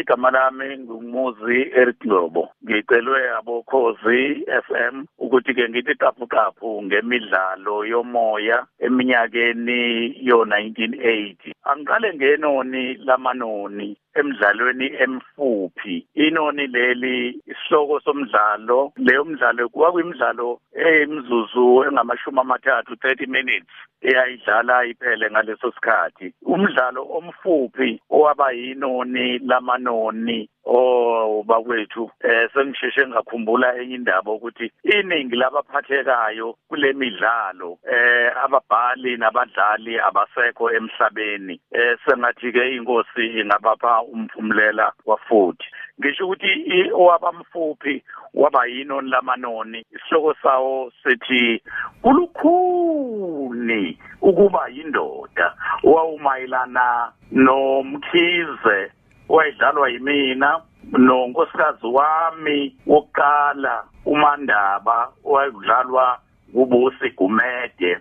igama lami ngumuzi Eric Ngcobo ngicelwe abokhozi FM ukuthi ke ngithi qaphu qaphu ngemidlalo yomoya eminyakeni yo 1980 angiqale ngenoni lamanoni emidlalweni emfuphi. Inoni leli isihloko somdlalo. Leyo mdlalo kwakuyimidlalo eyimzuzu engamashumi amathathu 30 minutes eyayidlala iphele ngaleso sikhathi. Umdlalo omfuphi owaba yinoni lamanoni oh bakwethu eh sengisheshe ngakhumbula enye indaba ukuthi iningi labaphathekayo kule midlalo eh ababhali nabadlali abasekho emhlabeni eh sengathi ke inkosi ingabapha umphumulela wafuthi. Ngisho ukuthi owabamfuphi waba yinoni lamanoni. Isihloko sawo sithi kulukhuni ukuba yindoda wawumayelana nomkhize wayedlalwa yimina nonkosikazi wami wokuqala umandaba wayedlalwa kubusi gumede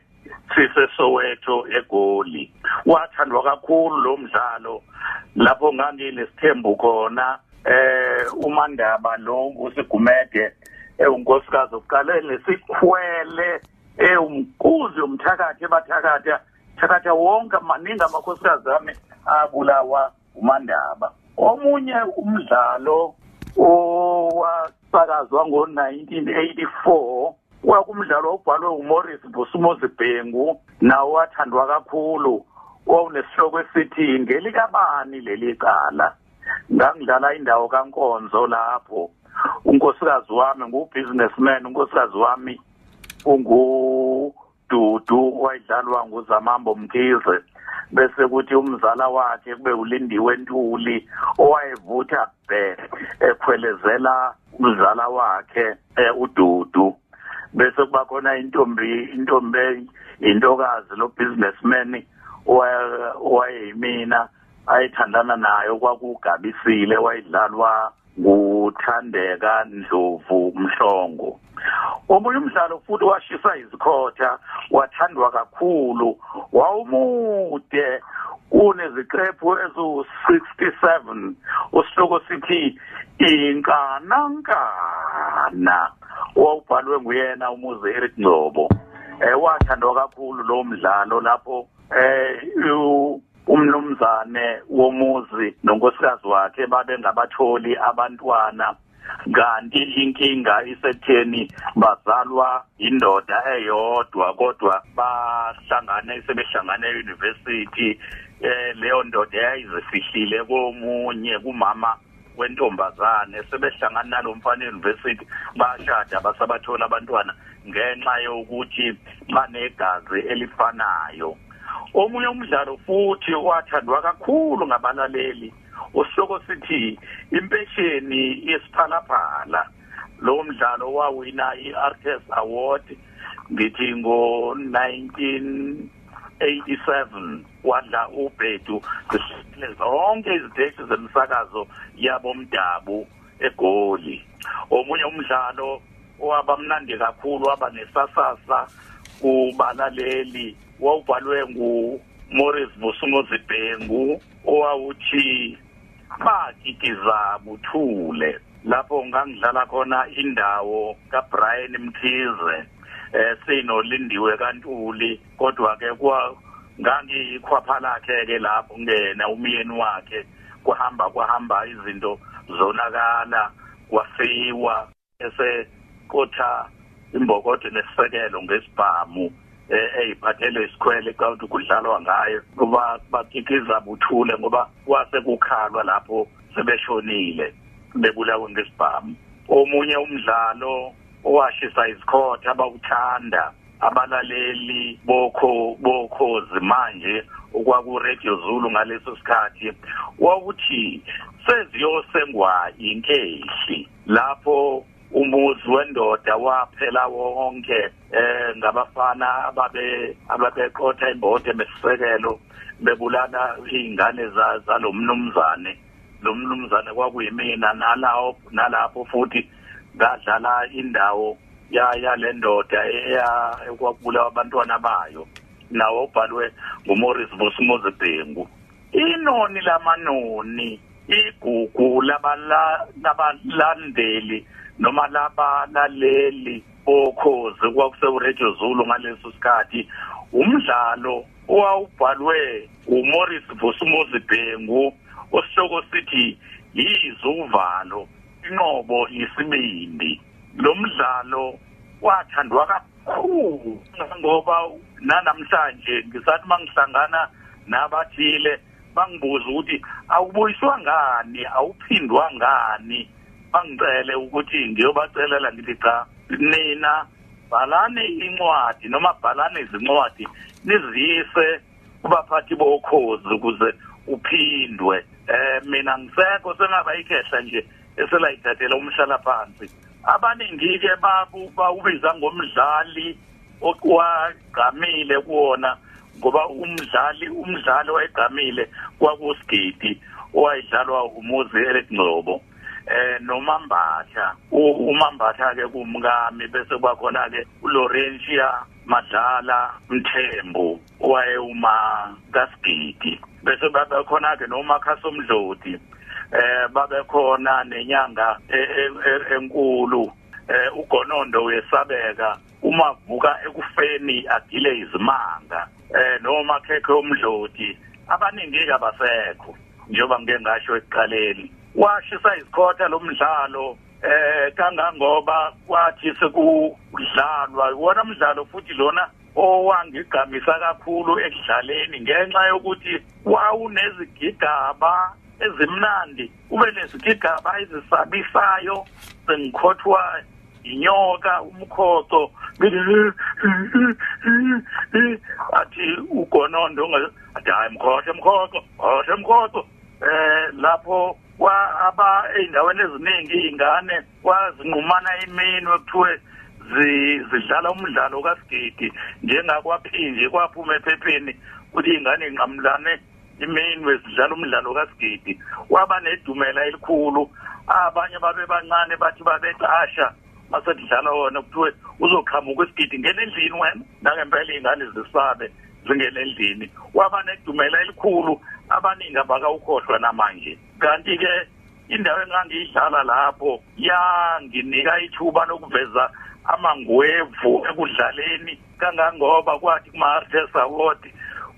sisesoweto egoli. Wathandwa kakhulu lo mdlalo lapho nganginesithembu khona eh umandaba lo usigumede ewunkosikazi oqale lesikhwele ewumkuzi umthakathi ebathakatha thakatha wonke maningi amakhosikazi ami abulawa umandaba. Omunye umdlalo owasakazwa ngo-1984 kwakumdlalo obhalwe uMorris Busumuzi Bhengu nawo wathandwa kakhulu owunesihloko esithi ngelikabani leli cala? Ngangidlala indawo kaNkonzo lapho. Unkosikazi wami ngubusinessman unkosikazi wami ungududu wayedlalwa nguzamambo mkhize. Bese kuthi umzala wakhe kube ulindiwe ntuli owayevutha bhe ekhwelezela umzala wakhe ududu. Bese kuba khona intombi intombi intokazi lo businessman owayeyimina. Ayithandana nayo kwakugabisile wayidlalwa nguthandeka ndlovu mhlongo. Omunye umdlalo futhi washisa izikhotha wathandwa kakhulu wawumude uneziqephu ezu-67 usihloko sithi inkanankana owawubhalwe nguyena umuzi Eric Ngcobo. Eh wathandwa kakhulu lo mdlalo lapho eh umnumzane womuzi nonkosikazi wakhe babe ngabatholi abantwana. Kanti inkinga isekutheni bazalwa indoda eyodwa kodwa bahlangane sebehlangane euniversity eh leyo ndoda yayizifihlile komunye kumama wentombazane sebehlangana nalo mfana euniversity bashada basabathola abantwana ngenxa yokuthi banegazi elifanayo. Omunye umdlalo futhi wathandwa kakhulu ngabalaleli usihloko sithi impesheni yesiphalaphala. Lo mdlalo wawina i-artes award ngithi ngo-1987 wadla ubhedu zisihle zonke iziteshi zemsakazo yabomdabu egoli. Omunye umdlalo owaba mnandi kakhulu waba nesasasa kubalaleli wawubhalwe nguMorris Busumuzi Bhengu owawuthi bakikiza buthule lapho ngangidlala khona indawo kaBrian Mkhize eh sinolindiwe kaNtuli kodwa ke kwa ngangikhwapha lakhe ke lapho ngena umyeni wakhe kuhamba kwahamba izinto zonakala kwafiwa ese kotha imbokodo nesisekelo ngesibhamu eyiphathele isikhwele kanti kudlalwa ngayo. Kuba bakikiza buthule ngoba kwase kukhalwa lapho sebeshonile bebulawe ngesibhamu. Omunye umdlalo owashisa izikhotha abawuthanda abalaleli bokho bokhozi manje okwaku Radio Zulu ngaleso sikhathi wawuthi seziyosengwa inkehli lapho umuzi wendoda waphela wonke eh ngabafana ababe ababeqotha imbote besisekelo bebulana izingane zalomnumzane lo mnumzane kwakuyimina nalawo nalapho futhi ngadlala indawo ya yalendoda eya ekwakubulawa abantwana bayo. Nawo obhalwe nguMorris Busumuzi Bhengu. Inoni lamanoni? Igugu labalandeli noma labalaleli bokhozi kwakuse Radio Zulu ngaleso sikhathi umdlalo owawubhalwe uMorris Vusumuzi Bhengu osihloko sithi yizuvalo inqobo yisibindi lo mdlalo wathandwa kakhulu ngoba nanamhlanje ngisathi mangihlangana nabathile bangibuza ukuthi awubuyiswa ngani awuphindwa ngani? Bangicele ukuthi ngiyobacelela ngithi cha nina bhalani incwadi noma bhalani izincwadi nizise kubaphathi bokhozi ukuze uphindwe. Eh mina ngisekho sengaba ikhehla nje eselayithathela umhlala phansi abaningi ke babu bawubiza ngomdlali okwagqamile kuwona ngoba umdlali umdlalo wayegqamile kwakusigidi owayidlalwa umuzi elegcobo eh nomambatha. Umambatha ke kumkami bese kwakhona ke uLaurentia Madlala Mthembu waye uma kasigidi bese babekhona ke noMakhasomdloti eh babekhona nenyanga e, e, e, enkulu eh ugonondo wesabeka uma vuka ekufeni agile izimanga. Eh noma khekhe omdloti abaningi kabasekho njengoba ngike ngasho ekuqaleni. Washisa izikhotha lomdlalo eh kangangoba kwathi sekudlalwa wona umdlalo futhi lona owangigamisa kakhulu ekudlaleni ngenxa yokuthi wawunezigigaba ezimnandi ube nezigigaba ezisabisayo sengikhothwa inyoka umkhoco athi ugonondo athi hayi mkhohle mkhoco mkhohle mkhoco eh lapho kwa aba eindaweni eziningi izingane kwazinqumana iminwe kuthiwe zidlala umdlalo kasigidi. Njengakwaphinje kwaphuma ephepheni ukuthi ingane inqamlane iminwe zidlala umdlalo kasigidi. Waba nedumela elikhulu. Abanye babe bancane bathi babecasha masekudlala wona kuthiwe uzoqhamuka isigidi ngene endlini wena nangempela iy'ngane zisabe zingene endlini waba nedumela elikhulu abaningi abakawukhohlwa namanje. Kanti-ke indawo engangiyidlala lapho yanginika ithuba lokuveza amangwevu ekudlaleni. Kangangoba kwathi kuma-artes award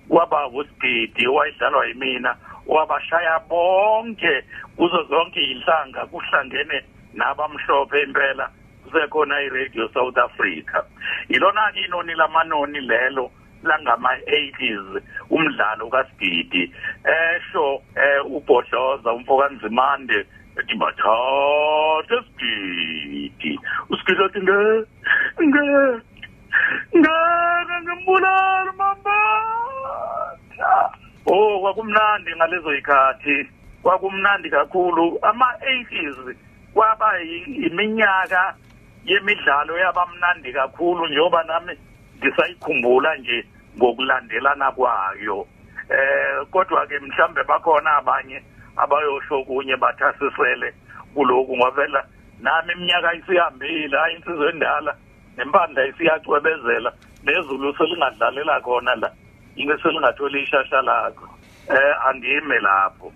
kwaba usigidi owayedlalwa yimina wabashaya bonke kuzo zonke iy'nhlanga kuhlangene nabamhlophe impela. Kusekhona i-radio south africa. Ilona-ke inoni lamanoni lelo langama-80s umdlalo kasigidi. Esho eh ubhodloza umfokanzimande ethi bathathe sigidi. Usigidi athi nge nge ngeke ngimbulala mamatha oh kwakumnandi ngalezo yikhathi kwakumnandi kakhulu. Ama-80s kwaba iminyaka yemidlalo yabamnandi kakhulu njengoba nami ngisayikhumbula nje ngokulandelana kwayo. Eh kodwa ke mhlambe bakhona abanye abayosho kunye bathasisele kuloku ngavela nami iminyaka isihambile hayi insizwe endala nempandla isiyacwebezela nezulu selingadlalela khona la inge selingatholi ishasha lakho. Eh andime lapho.